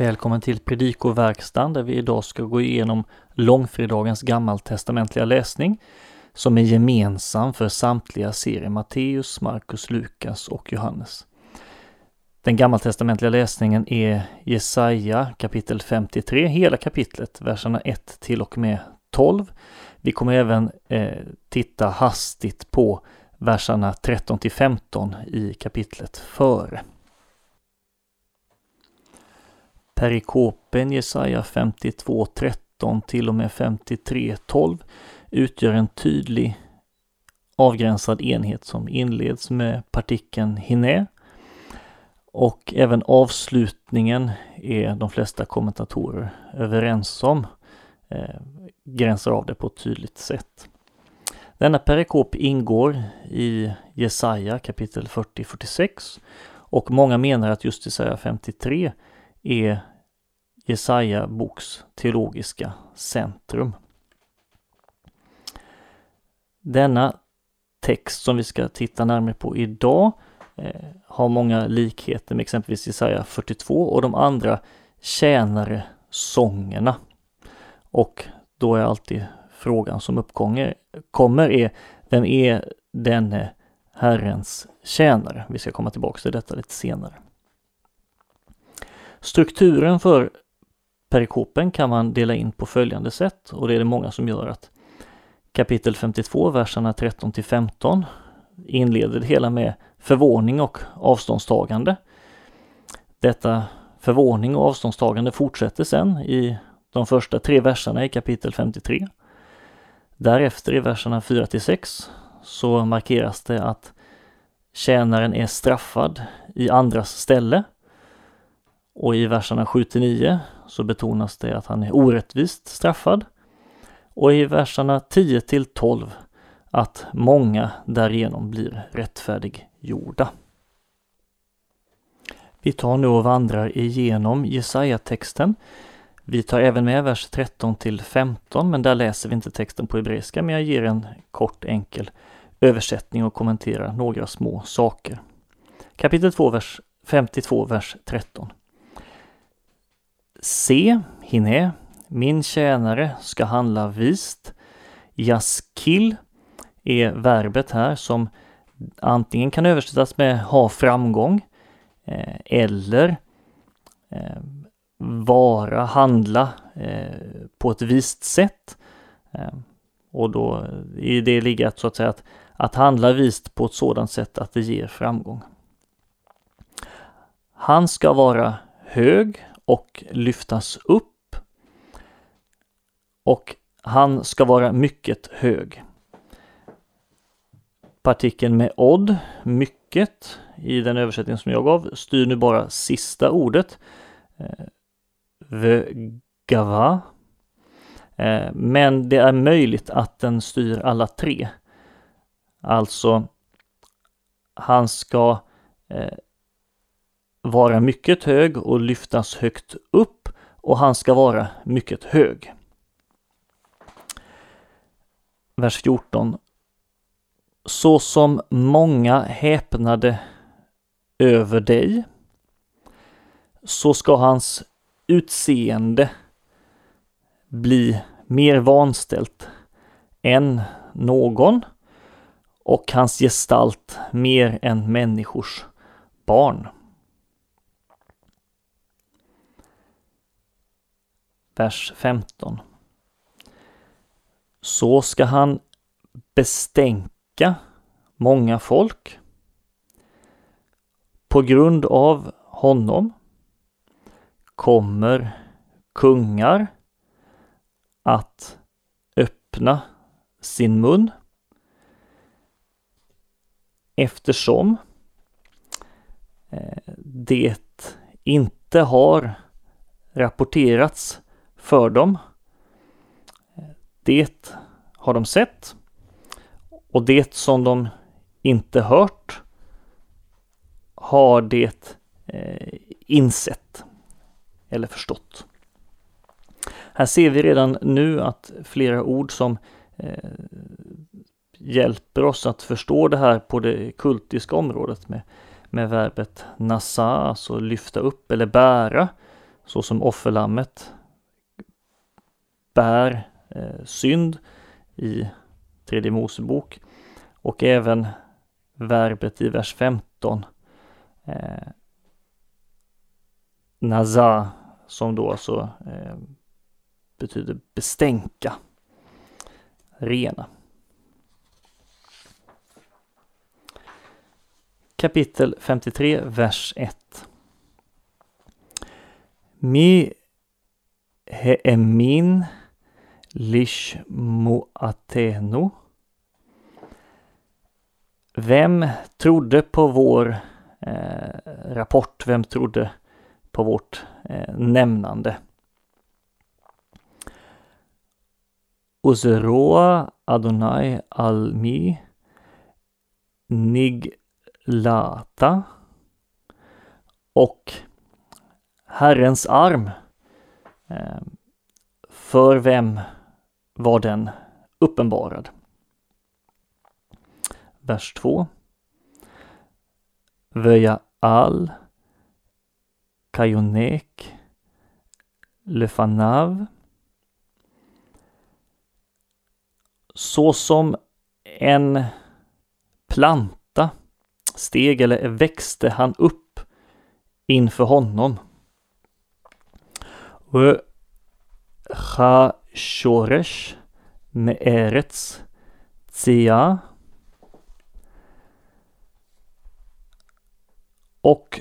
Välkommen till Predikoverkstan där vi idag ska gå igenom långfredagens gammaltestamentliga läsning som är gemensam för samtliga serier Matteus, Markus, Lukas och Johannes. Den gammaltestamentliga läsningen är Jesaja kapitel 53, hela kapitlet, verserna 1 till och med 12. Vi kommer även eh, titta hastigt på verserna 13 till 15 i kapitlet före. Perikopen Jesaja 52.13 till och med 53.12 utgör en tydlig avgränsad enhet som inleds med partikeln hinä och även avslutningen är de flesta kommentatorer överens om eh, gränsar av det på ett tydligt sätt. Denna perikop ingår i Jesaja kapitel 40-46 och många menar att just Jesaja 53 är Jesaja boks teologiska centrum. Denna text som vi ska titta närmare på idag eh, har många likheter med exempelvis Jesaja 42 och de andra tjänare sångerna. Och då är alltid frågan som uppkommer kommer är vem är denne Herrens tjänare? Vi ska komma tillbaka till detta lite senare. Strukturen för perikopen kan man dela in på följande sätt och det är det många som gör att kapitel 52, verserna 13 till 15 inleder det hela med förvåning och avståndstagande. Detta förvåning och avståndstagande fortsätter sen i de första tre verserna i kapitel 53. Därefter i verserna 4 till 6 så markeras det att tjänaren är straffad i andras ställe. Och i verserna 7 till 9 så betonas det att han är orättvist straffad. Och i verserna 10 till 12 att många därigenom blir rättfärdiggjorda. Vi tar nu och vandrar igenom Jesaja-texten. Vi tar även med vers 13 till 15, men där läser vi inte texten på hebreiska, men jag ger en kort enkel översättning och kommenterar några små saker. Kapitel 2, vers 52, vers 13. Se, Hinne, min tjänare ska handla vist. Jaskill är verbet här som antingen kan översättas med ha framgång eh, eller eh, vara, handla eh, på ett visst sätt. Och då i det ligger att, så att, säga, att, att handla vist på ett sådant sätt att det ger framgång. Han ska vara hög och lyftas upp. Och han ska vara mycket hög. Partikeln med odd, mycket, i den översättning som jag gav, styr nu bara sista ordet. Eh, Vögava. Eh, men det är möjligt att den styr alla tre. Alltså, han ska eh, vara mycket hög och lyftas högt upp och han ska vara mycket hög. Vers 14. Så som många häpnade över dig, så ska hans utseende bli mer vanställt än någon och hans gestalt mer än människors barn. Vers 15. Så ska han bestänka många folk. På grund av honom kommer kungar att öppna sin mun eftersom eh, det inte har rapporterats för dem. Det har de sett och det som de inte hört har det eh, insett eller förstått. Här ser vi redan nu att flera ord som eh, hjälper oss att förstå det här på det kultiska området med, med verbet nasa, alltså lyfta upp eller bära, så som offerlammet bär eh, synd i tredje Mosebok och även verbet i vers 15 eh, Naza som då alltså eh, betyder bestänka, rena. Kapitel 53, vers 1. Mi heemin lish moateno. Vem trodde på vår eh, rapport? Vem trodde på vårt eh, nämnande? Ozeroa Adonai Almi Niglata och Herrens arm. Eh, för vem var den uppenbarad? Vers 2. Vöja all Kajonek Lefanav såsom en planta steg eller växte han upp inför honom. Shoresh Me'eretz Tzia och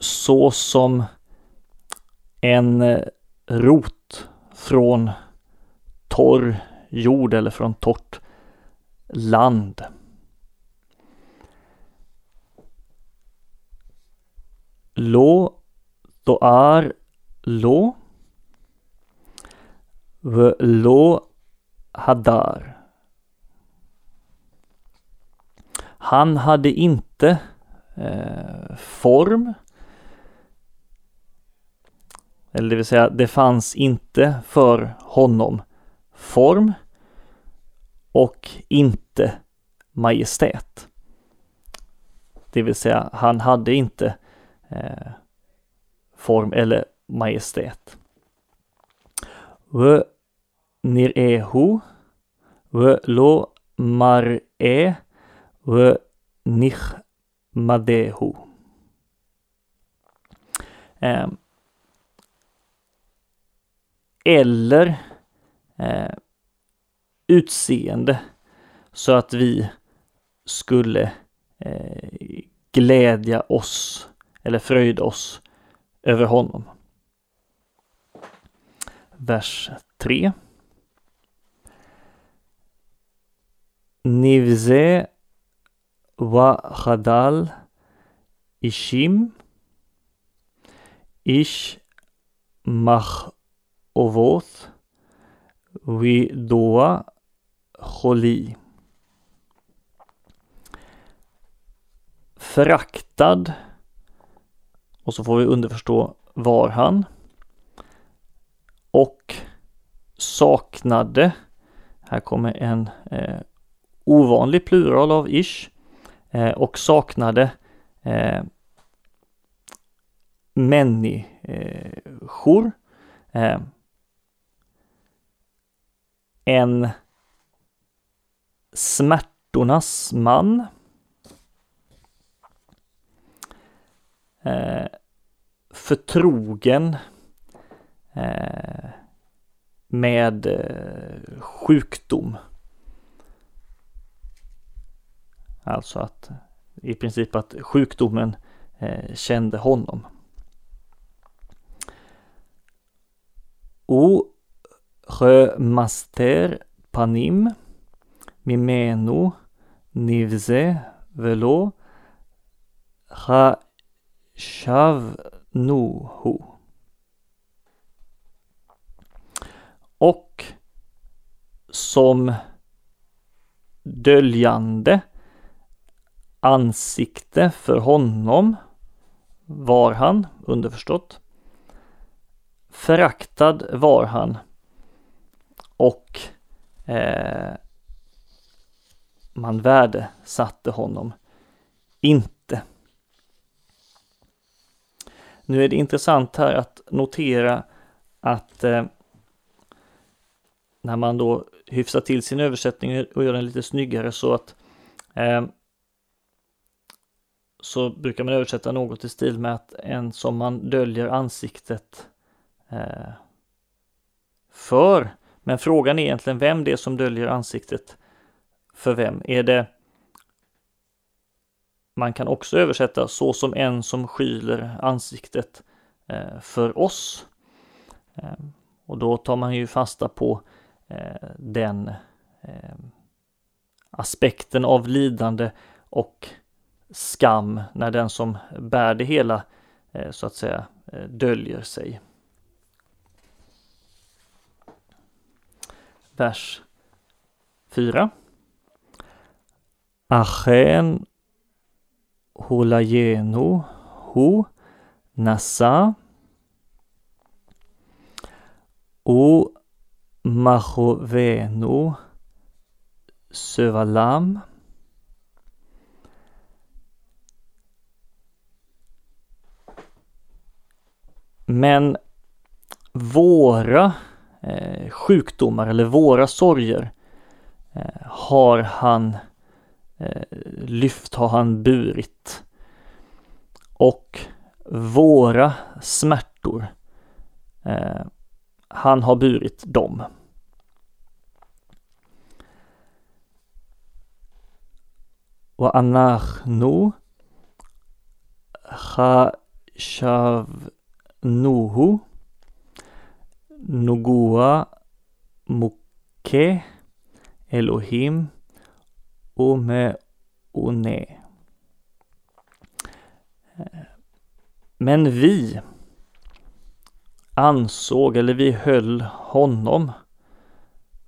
så som en eh, rot från torr jord eller från torrt land. Lo är lo lo hadar. Han hade inte eh, form. Eller det vill säga, det fanns inte för honom form och inte majestät. Det vill säga, han hade inte eh, form eller majestät. V nirehu v lo mar'e v nichmadehu. Eh, eller eh, utseende så att vi skulle eh, glädja oss eller fröjda oss över honom. Vers 3. Nivze wa khadal ishim ish mach ovoth Widoa holi. Föraktad. Och så får vi underförstå var han. Och saknade. Här kommer en eh, ovanlig plural av ish. Eh, och saknade eh, människor. Eh, en smärtornas man. Eh, förtrogen eh, med eh, sjukdom. Alltså att i princip att sjukdomen eh, kände honom. O römaster panim mimeno nivze velo ha nuhu. Och som döljande ansikte för honom var han, underförstått. Föraktad var han och eh, man värdesatte honom inte. Nu är det intressant här att notera att eh, när man då hyfsar till sin översättning och gör den lite snyggare så att eh, så brukar man översätta något i stil med att en som man döljer ansiktet eh, för. Men frågan är egentligen vem det är som döljer ansiktet för vem. Är det man kan också översätta så som en som skyler ansiktet eh, för oss. Eh, och då tar man ju fasta på eh, den eh, aspekten av lidande och skam när den som bär det hela eh, så att säga eh, döljer sig. Vers 4. Achen Hulajenu Hu Nasa O Machovenu Sövalam Men våra eh, sjukdomar eller våra sorger eh, har han eh, lyft, har han burit. Och våra smärtor, eh, han har burit dem. Nuhu, Nugua, Muke, Elohim, Ume, One. Men vi ansåg, eller vi höll honom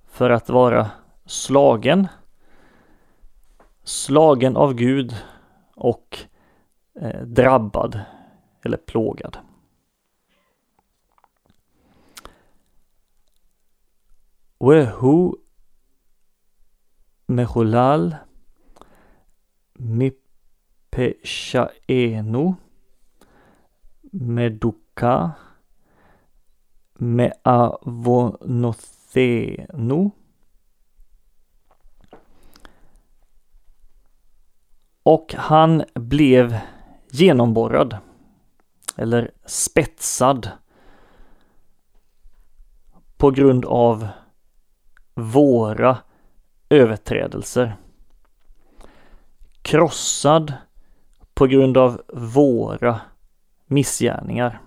för att vara slagen, slagen av Gud och eh, drabbad eller plågad. Wehu מחולל מפשענו, מדוכא מעוונותינו. Och han blev genomborrad eller spetsad på grund av våra överträdelser. Krossad på grund av våra missgärningar.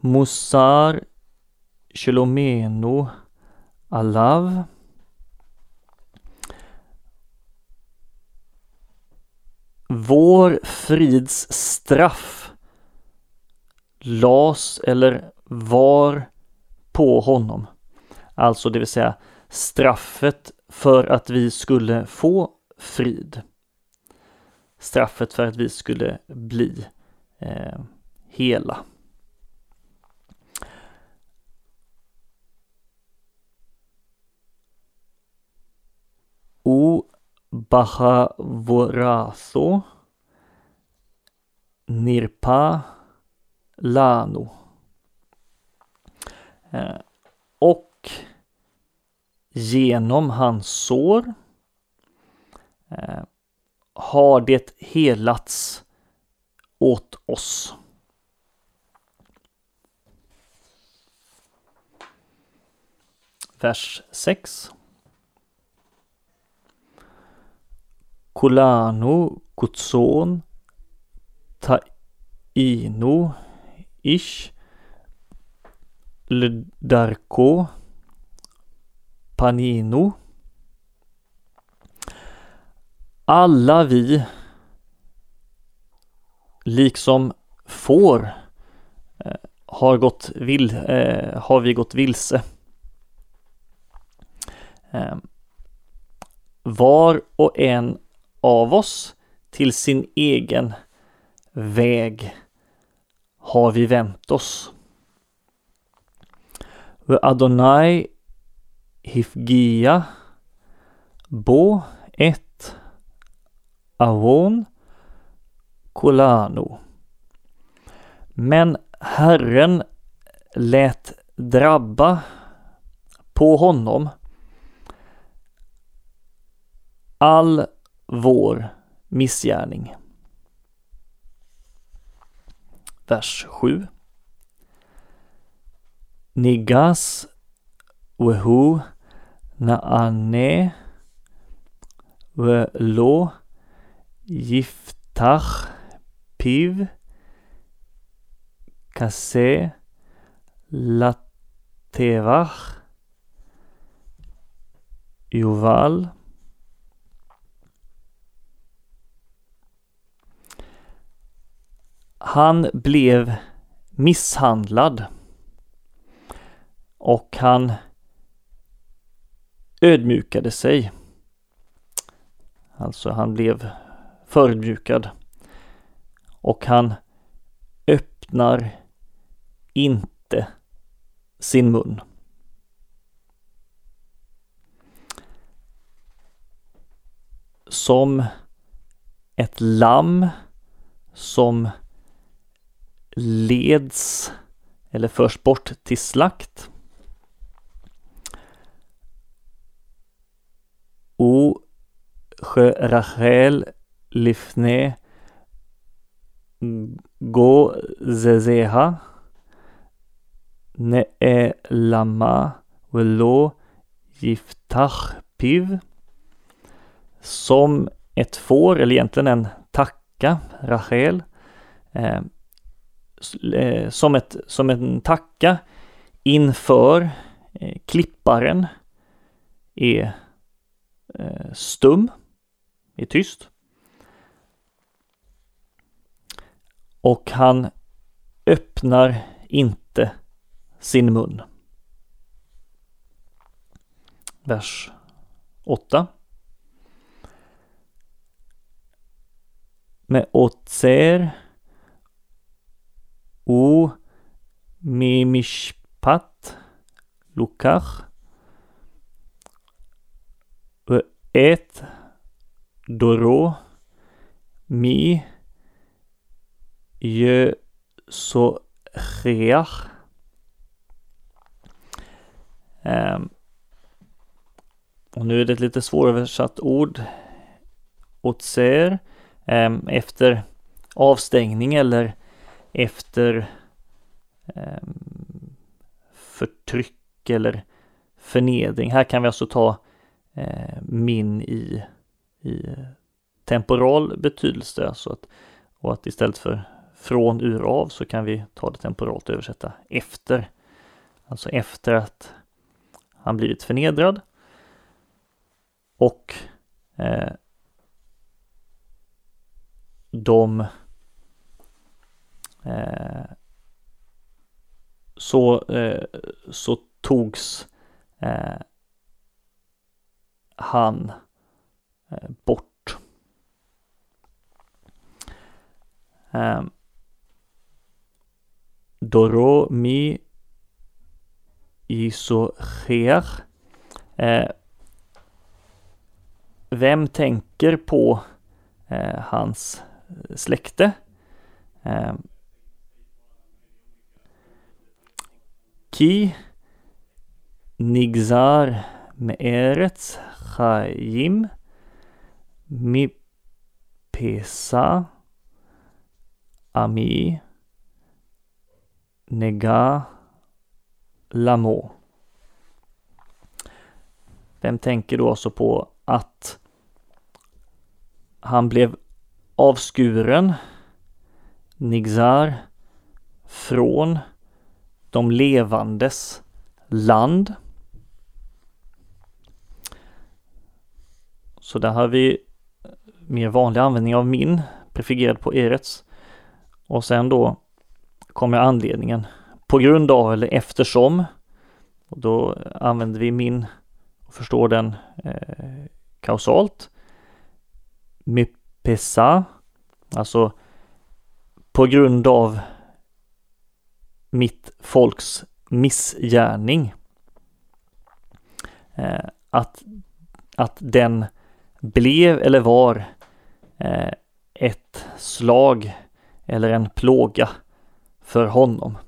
Musar Shalomeno Alav Vår frids straff las eller var på honom. Alltså det vill säga straffet för att vi skulle få frid. Straffet för att vi skulle bli eh, hela. O Bahavoraso Nirpa Lano. Eh, och genom hans sår eh, har det helats åt oss. Vers 6. Kolano kutson taino ish Darko Panino Alla vi liksom får eh, har, gått vill, eh, har vi gått vilse. Eh, var och en av oss till sin egen väg har vi vänt oss. Adonai Hifgia Bo ett Avon kolano. Men Herren lät drabba på honom all vår missgärning. Vers 7. Nigas, Wehu, Naane, Velo, Yiftach, Piv, Kase, Latevach, Yuval, Han blev misshandlad och han ödmjukade sig. Alltså han blev förödmjukad. Och han öppnar inte sin mun. Som ett lamm som leds eller förs bort till slakt. O Rachel לפני גוזזיה נעלמה ולא יפתח פיו som ett får, eller egentligen en tacka, Rachel, eh, eh, som, ett, som en tacka inför eh, klipparen är eh, Eh, stum är tyst. Och han öppnar inte sin mun. Vers 8. Med otser o mimishpat lukach ett Doro Mi Je so um, Och nu är det ett lite svåröversatt ord. Otser. Um, efter avstängning eller efter um, förtryck eller förnedring. Här kan vi alltså ta eh, min i i temporal betydelse. Så att, och att istället för från, ur, av så kan vi ta det temporalt och översätta efter. Alltså efter att han blivit förnedrad. Och eh, de eh, så, eh, så togs eh, han Eh, bort. Ehm, Doromi Doro mi isocher. Eh, vem tänker på eh, hans släkte? Eh, Ki Nigzar Me'eretz Chaim Mipesa Ami Nega Lamo. Vem tänker då alltså på att han blev avskuren, Nigzar, från de levandes land. Så där har vi mer vanlig användning av min prefigurerad på erets. Och sen då kommer anledningen på grund av eller eftersom. Och då använder vi min och förstår den eh, kausalt. Mypesa, alltså på grund av mitt folks missgärning. Eh, att, att den blev eller var eh, ett slag eller en plåga för honom.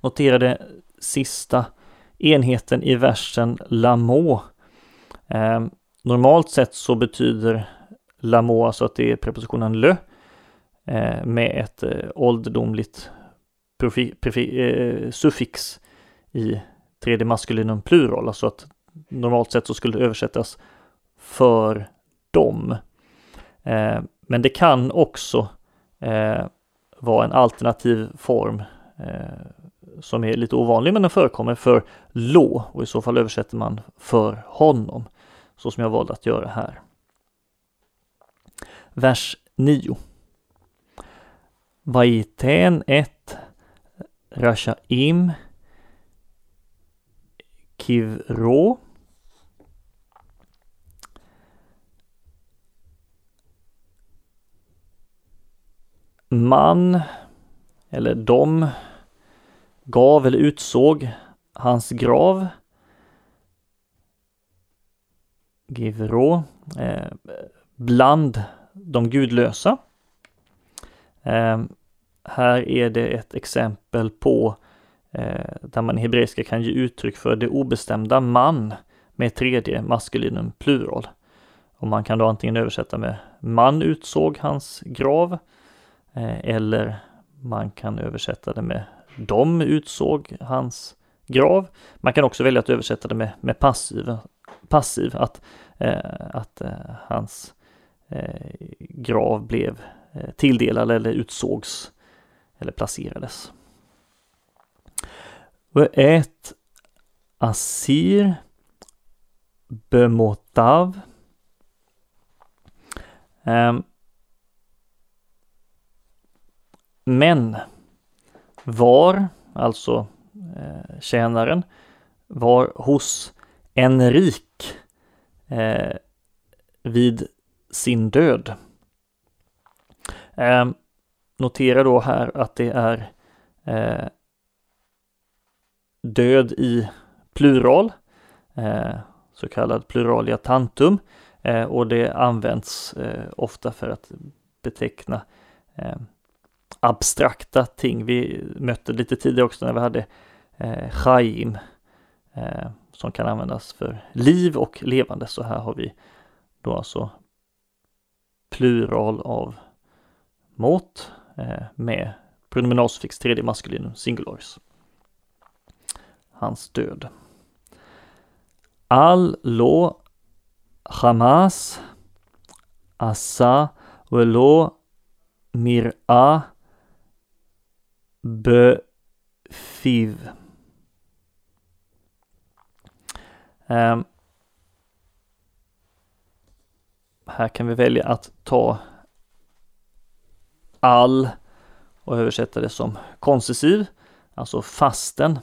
Notera det sista enheten i versen lamo. Eh, normalt sett så betyder lamo alltså att det är prepositionen lö eh, med ett eh, ålderdomligt profi, profi, eh, suffix i tredje maskulinum plural, alltså att normalt sett så skulle det översättas för dem. Eh, men det kan också eh, vara en alternativ form eh, som är lite ovanlig men den förekommer för lå och i så fall översätter man för honom så som jag valde att göra här. Vers 9. Vaiten 1 Rashaim Kivro man eller de gav eller utsåg hans grav. Givro eh, bland de gudlösa. Eh, här är det ett exempel på eh, där man i hebreiska kan ge uttryck för det obestämda man med tredje maskulinum plural. Och man kan då antingen översätta med man utsåg hans grav eh, Eh, eller man kan översätta det med de utsåg hans grav. Man kan också välja att översätta det med, med passiv, passiv att, eh, att eh, hans eh, grav blev eh, tilldelad eller utsågs eller placerades. ett Asir Bemotav um, Men var, alltså eh, tjänaren, var hos en rik eh, vid sin död. Eh, notera då här att det är eh, död i plural, eh, så kallad pluralia tantum, eh, och det används eh, ofta för att beteckna ehm, abstrakta ting. Vi mötte lite tidigare också när vi hade eh, Chaim eh, som kan användas för liv och levande. Så här har vi då alltså plural av mot eh, med pronominalsuffix tredje maskulinum singularis. Hans död. Al lo Hamas Asa velo mir'a Befiv. Um, ehm. här kan vi välja att ta all och översätta det som koncessiv, alltså fasten.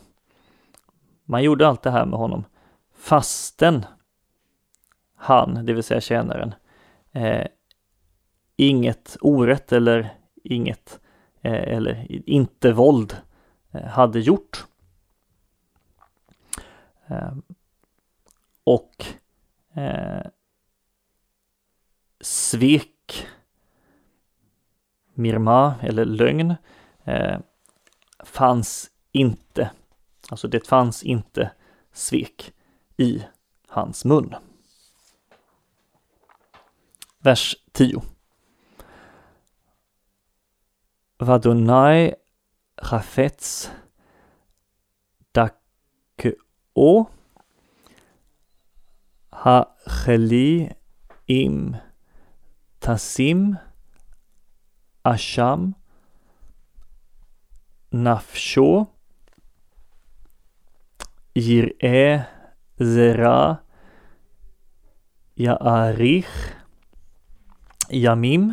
Man gjorde allt det här med honom fasten han, det vill säga tjänaren, eh, inget orätt eller inget Eh, eller inte våld eh, hade gjort. Ehm, och eh, svek, mirma eller lögn eh, fanns inte. Alltså det fanns inte svek i hans mun. Vers 10. ואדוני חפץ דכאו החלי אם תשים אשם נפשו יראה זרע יאריך ימים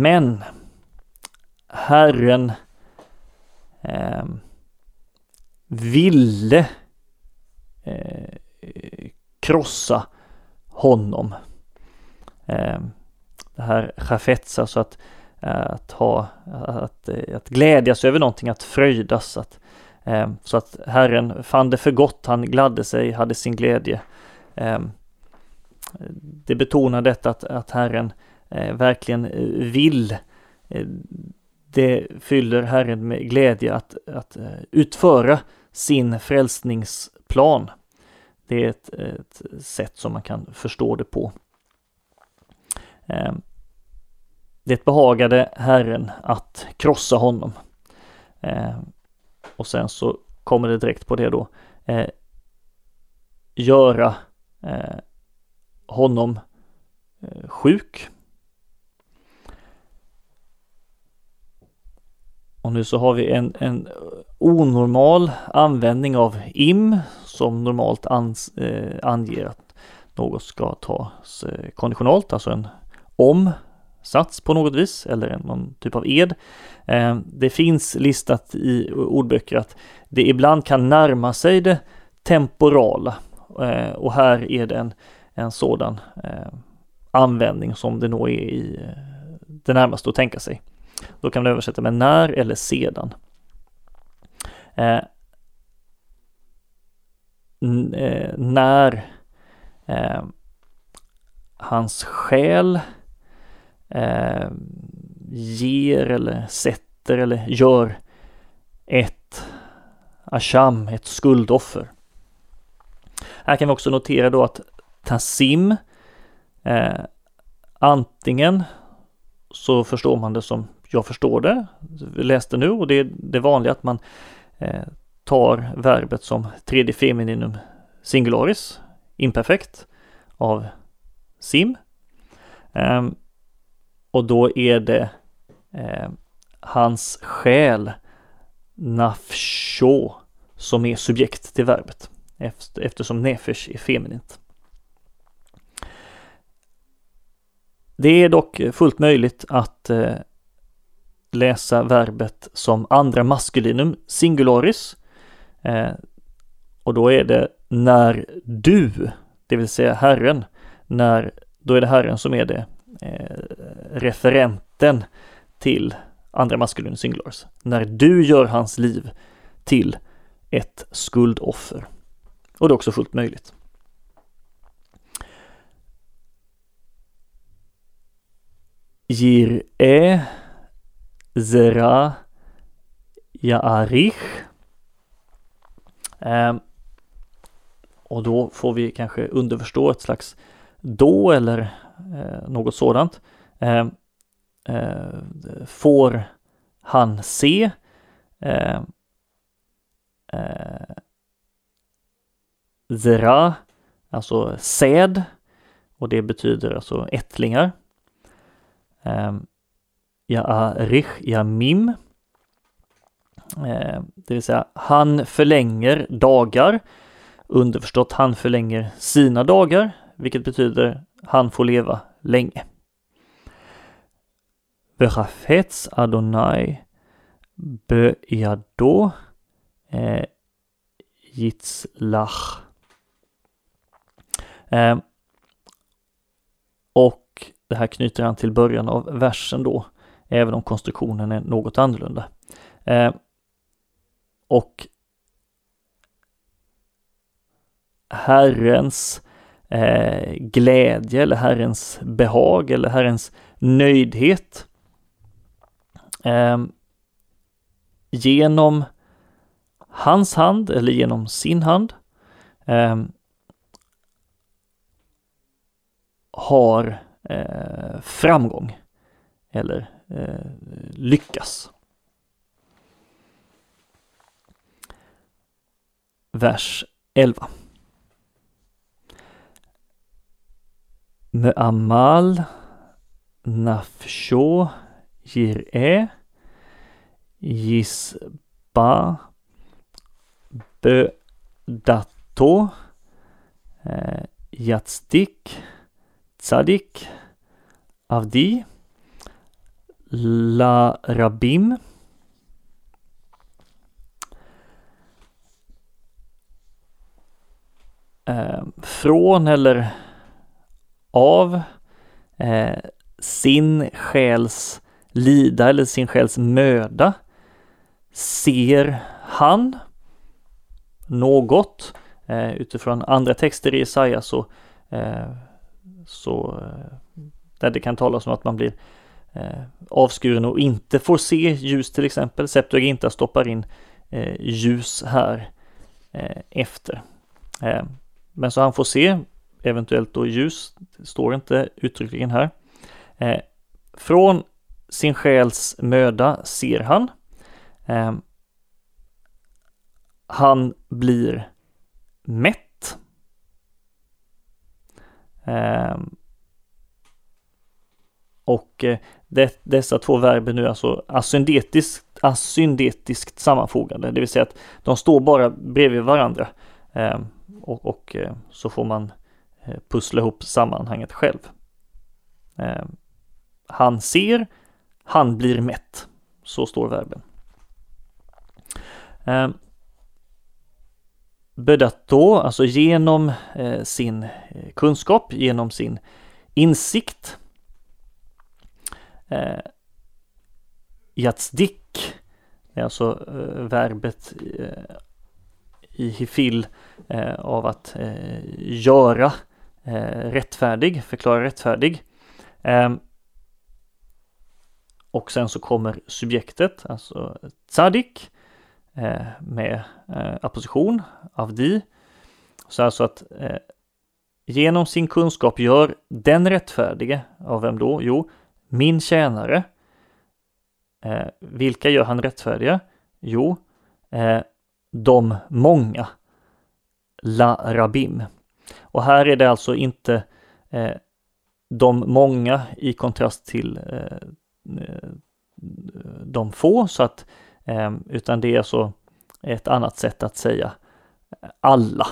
Men Herren eh, ville eh, krossa honom. Eh, det här chafetz, alltså att, att ha, att, att glädjas över någonting, att fröjdas. Att, eh, så att Herren fann det för gott, han gladde sig, hade sin glädje. Eh, Det betonar detta att, att Herren eh, Eh, verkligen eh, vill. Eh, det fyller Herren med glädje att, att utföra sin frälsningsplan. Det är ett, ett sätt som man kan förstå det på. Ehm, det behagade Herren att krossa honom. Ehm, och sen så kommer det direkt på det då. Göra honom sjuk. Och nu så har vi en, en onormal användning av im som normalt ans, eh, anger att något ska tas eh, konditionalt, alltså en om-sats på något vis eller någon typ av ed. Eh, det finns listat i ordböcker att det ibland kan närma sig det temporala eh, och här är det en, en sådan eh, användning som det nog är i eh, det närmaste att tänka sig. Då kan man översätta med när eller sedan. Eh, eh, när eh, hans själ eh, ger eller sätter eller gör ett asham, ett skuldoffer. Här kan vi också notera då att Tassim eh, antingen så förstår man det som jag förstår det, läste nu och det är det vanliga att man eh, tar verbet som tredje femininum singularis, imperfekt, av sim. Eh, och då är det eh, hans själ, nafsho, som är subjekt till verbet eftersom nefesh är feminint. Det är dock fullt möjligt att eh, läsa verbet som andra maskulinum singularis. Eh, och då är det när du, det vill säga Herren, när, då är det Herren som är det eh, referenten till andra maskulinum singularis. När du gör hans liv till ett skuldoffer. Och det är också fullt möjligt. Gir är Zera Jaarich. Eh, och då får vi kanske underförstå ett slags då eller eh, något sådant. Ehm, eh, får han se ehm, eh, Zera, alltså säd och det betyder alltså ättlingar. Ehm, Ya'arich Yamim. Eh, det vill säga, han förlänger dagar. Underförstått, han förlänger sina dagar, vilket betyder han får leva länge. Vechafetz Adonai Be'yado eh, Yitzlach. Eh, och det här knyter han till början av versen då även om konstruktionen är något annorlunda. Eh, och Herrens eh, glädje eller Herrens behag eller Herrens nöjdhet eh, genom hans hand eller genom sin hand eh, har eh, framgång eller eh, lyckas. Vers 11. Me'amal nafsho jir'e yisba bedato Jatstik eh, tzadik avdi La Rabim. Eh, från eller av eh, sin själs lida eller sin själs möda ser han något. Eh, utifrån andra texter i Jesaja så eh, så eh, där det kan talas om att man blir Eh, avskuren och inte får se ljus till exempel. Septuaginta stoppar in eh, ljus här eh, efter. Men så han får se eventuellt då ljus, det står inte uttryckligen här. Från sin själs möda ser han. Han blir mätt. Och eh, det, dessa två verben nu är alltså asyndetiskt, asyndetiskt sammanfogade, det vill säga att de står bara bredvid varandra. eh, och, och eh, så får man eh, pussla ihop sammanhanget själv. Ehm, han ser, han blir mätt. Så står verben. Ehm, Bedato, alltså genom eh, sin eh, kunskap, genom sin insikt. Eh, jatsdik, det är alltså eh, verbet eh, i hifil eh, av att eh, göra eh, rättfärdig, förklara rättfärdig. Ehm, och sen så kommer subjektet, alltså tzadik, Eh, med eh, apposition, avdi. Så alltså att eh, genom sin kunskap gör den rättfärdige, av vem då? Jo, min tjänare. Eh, vilka gör han rättfärdiga? Jo, eh, de många. La Rabim. Och här är det alltså inte eh, de många i kontrast till de få, så att utan det är alltså ett annat sätt att säga alla.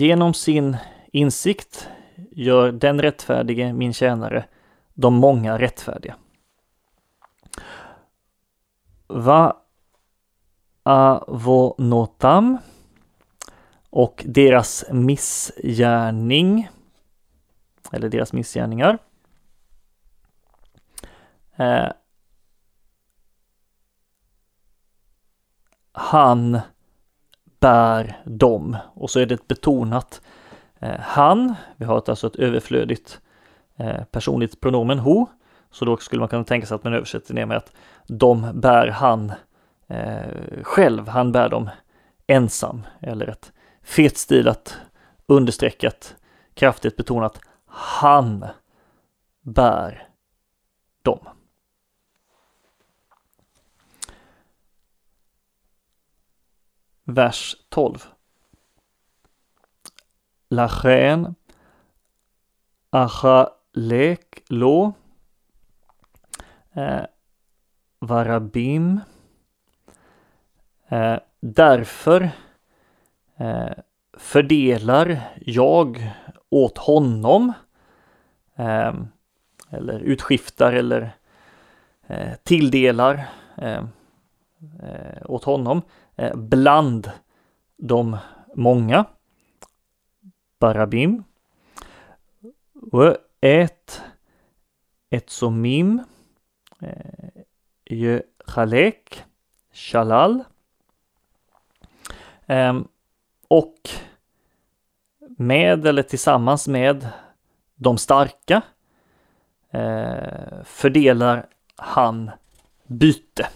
Genom sin insikt gör den rättfärdige, min tjänare, de många rättfärdiga. Va avonotam och deras missgärning eller deras missgärningar. Eh, han bär dem och så är det ett betonat eh, han. Vi har alltså ett överflödigt eh, personligt pronomen ho. Så då skulle man kunna tänka sig att man översätter det med att de bär han eh, själv. Han bär dem ensam eller ett fetstilat understreckat kraftigt betonat han bär dem. Vers 12. Lachen Achalek lo eh, Varabim eh, Därför eh, fördelar jag åt honom. Eh, eller utskiftar eller eh, tilldelar eh, eh åt honom Eh, bland de många. Barabim. Och ett Etsomim. Eh, Shalal. Ehm, och med eller tillsammans med de starka eh, fördelar han byte. Eh,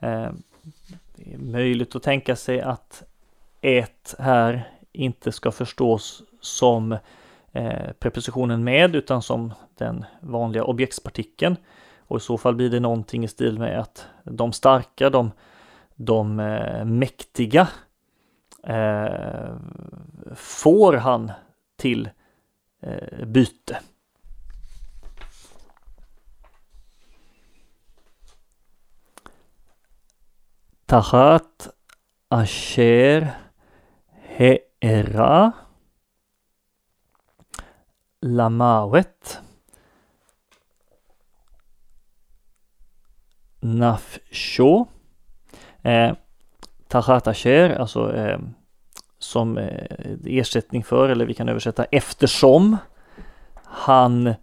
Eh, det är möjligt att tänka sig att ett här inte ska förstås som eh, prepositionen med utan som den vanliga objektspartikeln. Och i så fall blir det någonting i stil med att de starka, de, de eh, mäktiga får han till byte. Tachat asher he'era lamawet nafsho. Eh, Tachat Asher, alltså eh, som eh, ersättning för, eller vi kan översätta eftersom han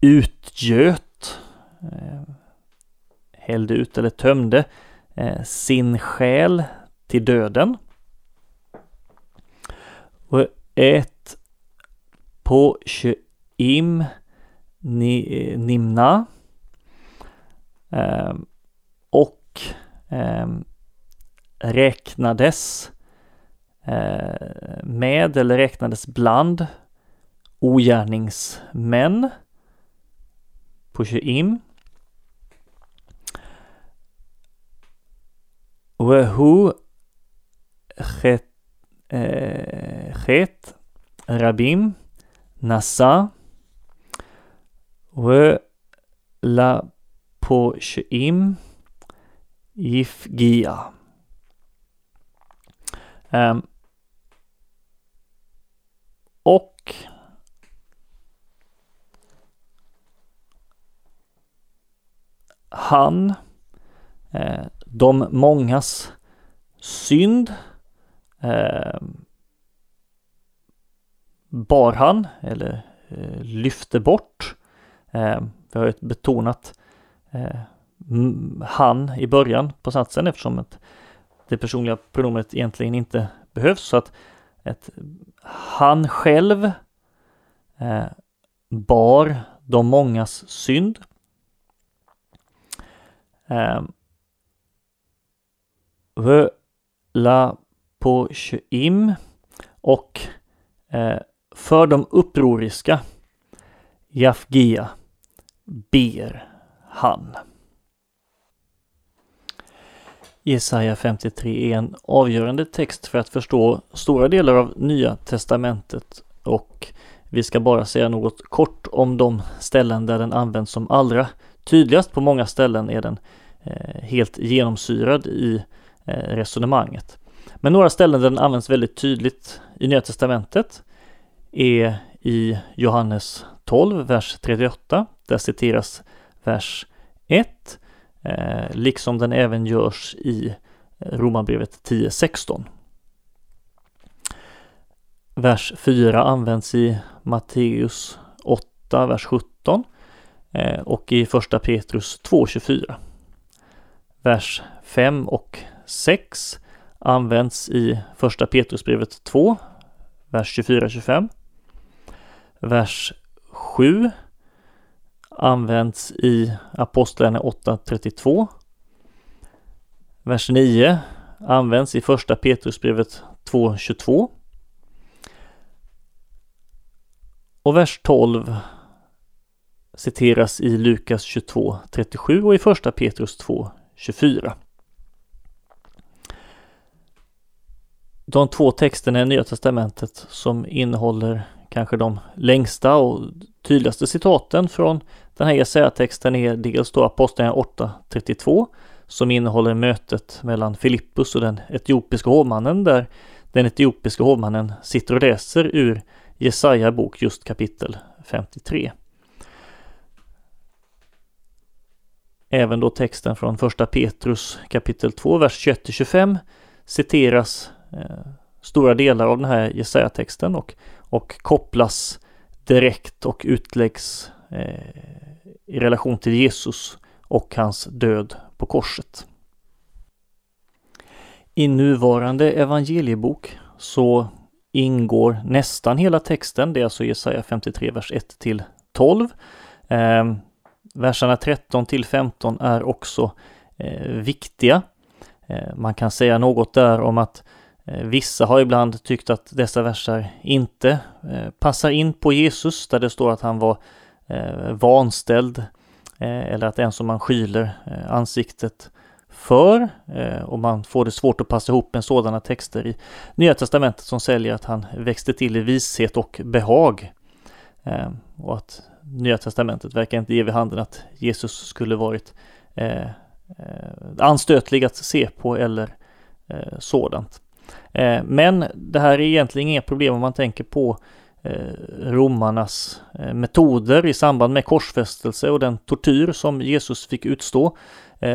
utgöt, eh, hällde ut eller tömde Eh, sin själ till döden. Och ett på im ni, eh, nimna eh, och eh, räknades eh, med eller räknades bland ogärningsmän på im והוא חטא, חטא רבים נשא ולפושעים יפגיע. Um, och han eh, de mångas synd eh, bar han eller eh, lyfte bort. Eh, vi har ju betonat eh, han i början på satsen eftersom att det personliga pronomenet egentligen inte behövs. Så att ett, han själv eh, bar de mångas synd. Ehm, Eh, la på im och eh, för de upproriska Jafgia ber han. Jesaja 53 är en avgörande text för att förstå stora delar av Nya Testamentet och vi ska bara säga något kort om de ställen där den används som allra tydligast. På många ställen är den eh, helt genomsyrad i Eh, resonemanget. Men några ställen där den används väldigt tydligt i Nya Testamentet är i Johannes 12, vers 38. Där citeras vers 1, eh, liksom den även görs i eh, Romarbrevet 10.16. Vers 4 används i Matteus 8, vers 17 och i första Petrus 2.24. Vers 5 och 6 används i första Petrusbrevet 2, vers 24-25. Vers 7 används i Apostlagärningarna 8.32. Vers 9 används i första Petrusbrevet 2.22. Och vers 12 citeras i Lukas 22.37 och i första Petrus 2.24. de två texterna i Nya Testamentet som innehåller kanske de längsta och tydligaste citaten från den här Jesaja-texten är dels då Apostlagärningarna 8.32 som innehåller mötet mellan Filippus och den etiopiska hovmannen där den etiopiska hovmannen sitter och läser ur Jesaja bok just kapitel 53. Även då texten från första Petrus kapitel 2, vers 21-25 citeras Eh, stora delar av den här Jesaja-texten och, och kopplas direkt och utläggs eh, i relation till Jesus och hans död på korset. I nuvarande evangeliebok så ingår nästan hela texten, det är alltså Jesaja 53, vers 1 till 12. Eh, verserna 13 till 15 är också eh, viktiga. Eh, man kan säga något där om att Eh, Eh, vissa har ibland tyckt att dessa verser inte eh, passar in på Jesus där det står att han var eh, vanställd eller att en som man skyler ansiktet för och man får det svårt att passa ihop med sådana texter i Nya Testamentet som säljer att han växte till i vishet och behag. Och att Nya Testamentet verkar inte ge vid handen att Jesus skulle varit anstötlig att se på eller sådant. Eh, men det här är egentligen inga problem om man tänker på eh, romarnas eh, metoder i samband med korsfästelse och den tortyr som Jesus fick utstå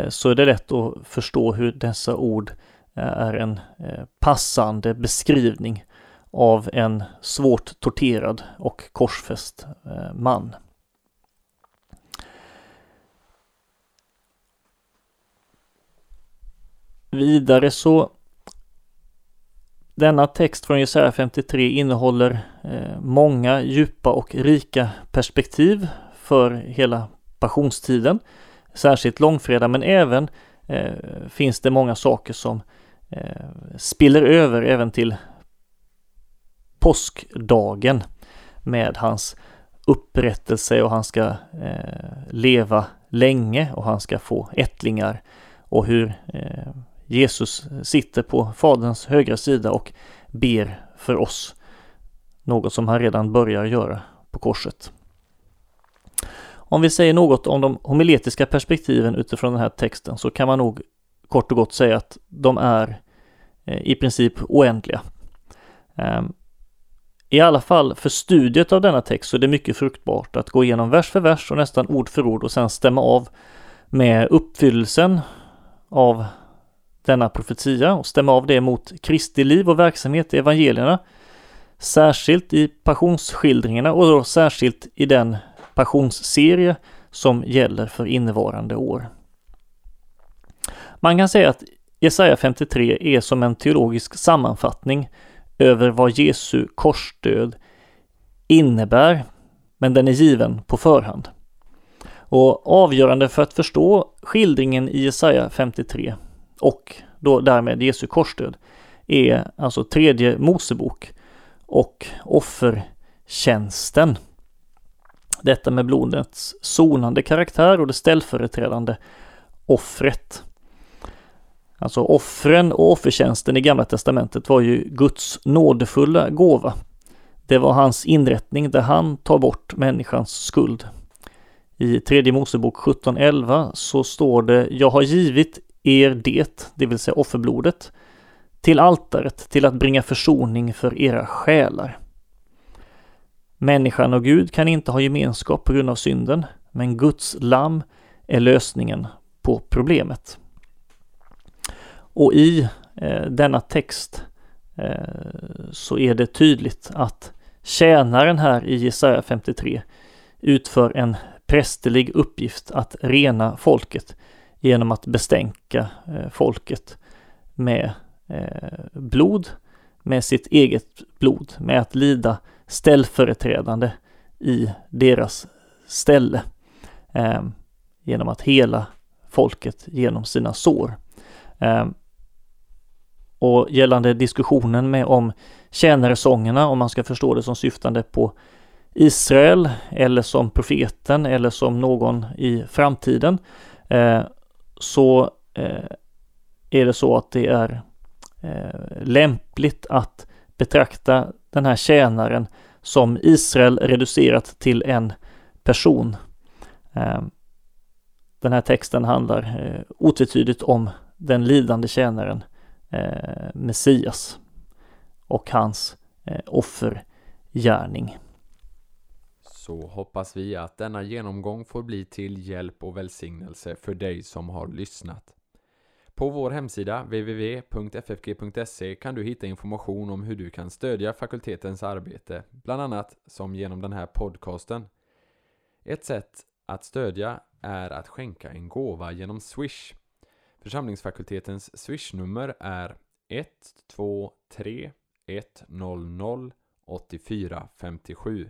så är det lätt att förstå hur dessa ord är en passande beskrivning av en svårt torterad och korsfäst man. Vidare så denna text från Jesaja 53 innehåller eh, många djupa och rika perspektiv för hela passionstiden, särskilt långfredag, men även eh, finns det många saker som eh, spiller över även till påskdagen med hans upprättelse och han ska eh, leva länge och han ska få ättlingar och hur eh, Jesus sitter på Faderns högra sida och ber för oss. Något som han redan börjar göra på korset. Om vi säger något om de homiletiska perspektiven utifrån den här texten så kan man nog kort och gott säga att de är eh, i princip oändliga. Ehm, I alla fall för studiet av denna text så är det mycket fruktbart att gå igenom vers för vers och nästan ord för ord och sedan stämma av med uppfyllelsen av denna profetia och stämma av det mot Kristi liv och verksamhet i evangelierna. Särskilt i passionsskildringarna och då särskilt i den passionsserie som gäller för innevarande år. Man kan säga att Jesaja 53 är som en teologisk sammanfattning över vad Jesu korsdöd innebär, men den är given på förhand. Och avgörande för att förstå skildringen i Jesaja 53 och då därmed Jesu korsdöd är alltså tredje Mosebok och offertjänsten. Detta med blodets sonande karaktär och det ställföreträdande offret. Alltså offren och offertjänsten i Gamla Testamentet var ju Guds nådefulla gåva. Det var hans inrättning där han tar bort människans skuld. I tredje Mosebok 17.11 så står det Jag har givit er det, det vill säga offerblodet, till altaret till att bringa försoning för era själar. Människan och Gud kan inte ha gemenskap på grund av synden, men Guds lamm är lösningen på problemet. Och i eh, denna text eh, så är det tydligt att tjänaren här i Jesaja 53 utför en prästerlig uppgift att rena folket genom att bestänka eh, folket med eh, blod, med sitt eget blod, med att lida ställföreträdande i deras ställe eh, genom att hela folket genom sina sår. Och gällande diskussionen med om tjänaresångerna, om man ska förstå det som syftande på Israel eller som profeten eller som någon i framtiden, så eh, är det så att det är eh, lämpligt att betrakta den här tjänaren som Israel reducerat till en person. Eh, den här texten handlar eh, otvetydigt om den lidande tjänaren eh, Messias och hans eh, offergärning så hoppas vi att denna genomgång får bli till hjälp och välsignelse för dig som har lyssnat. På vår hemsida www.ffg.se kan du hitta information om hur du kan stödja fakultetens arbete, bland annat som genom den här podcasten. Ett sätt att stödja är att skänka en gåva genom Swish. Församlingsfakultetens Swish-nummer är 123 100 8457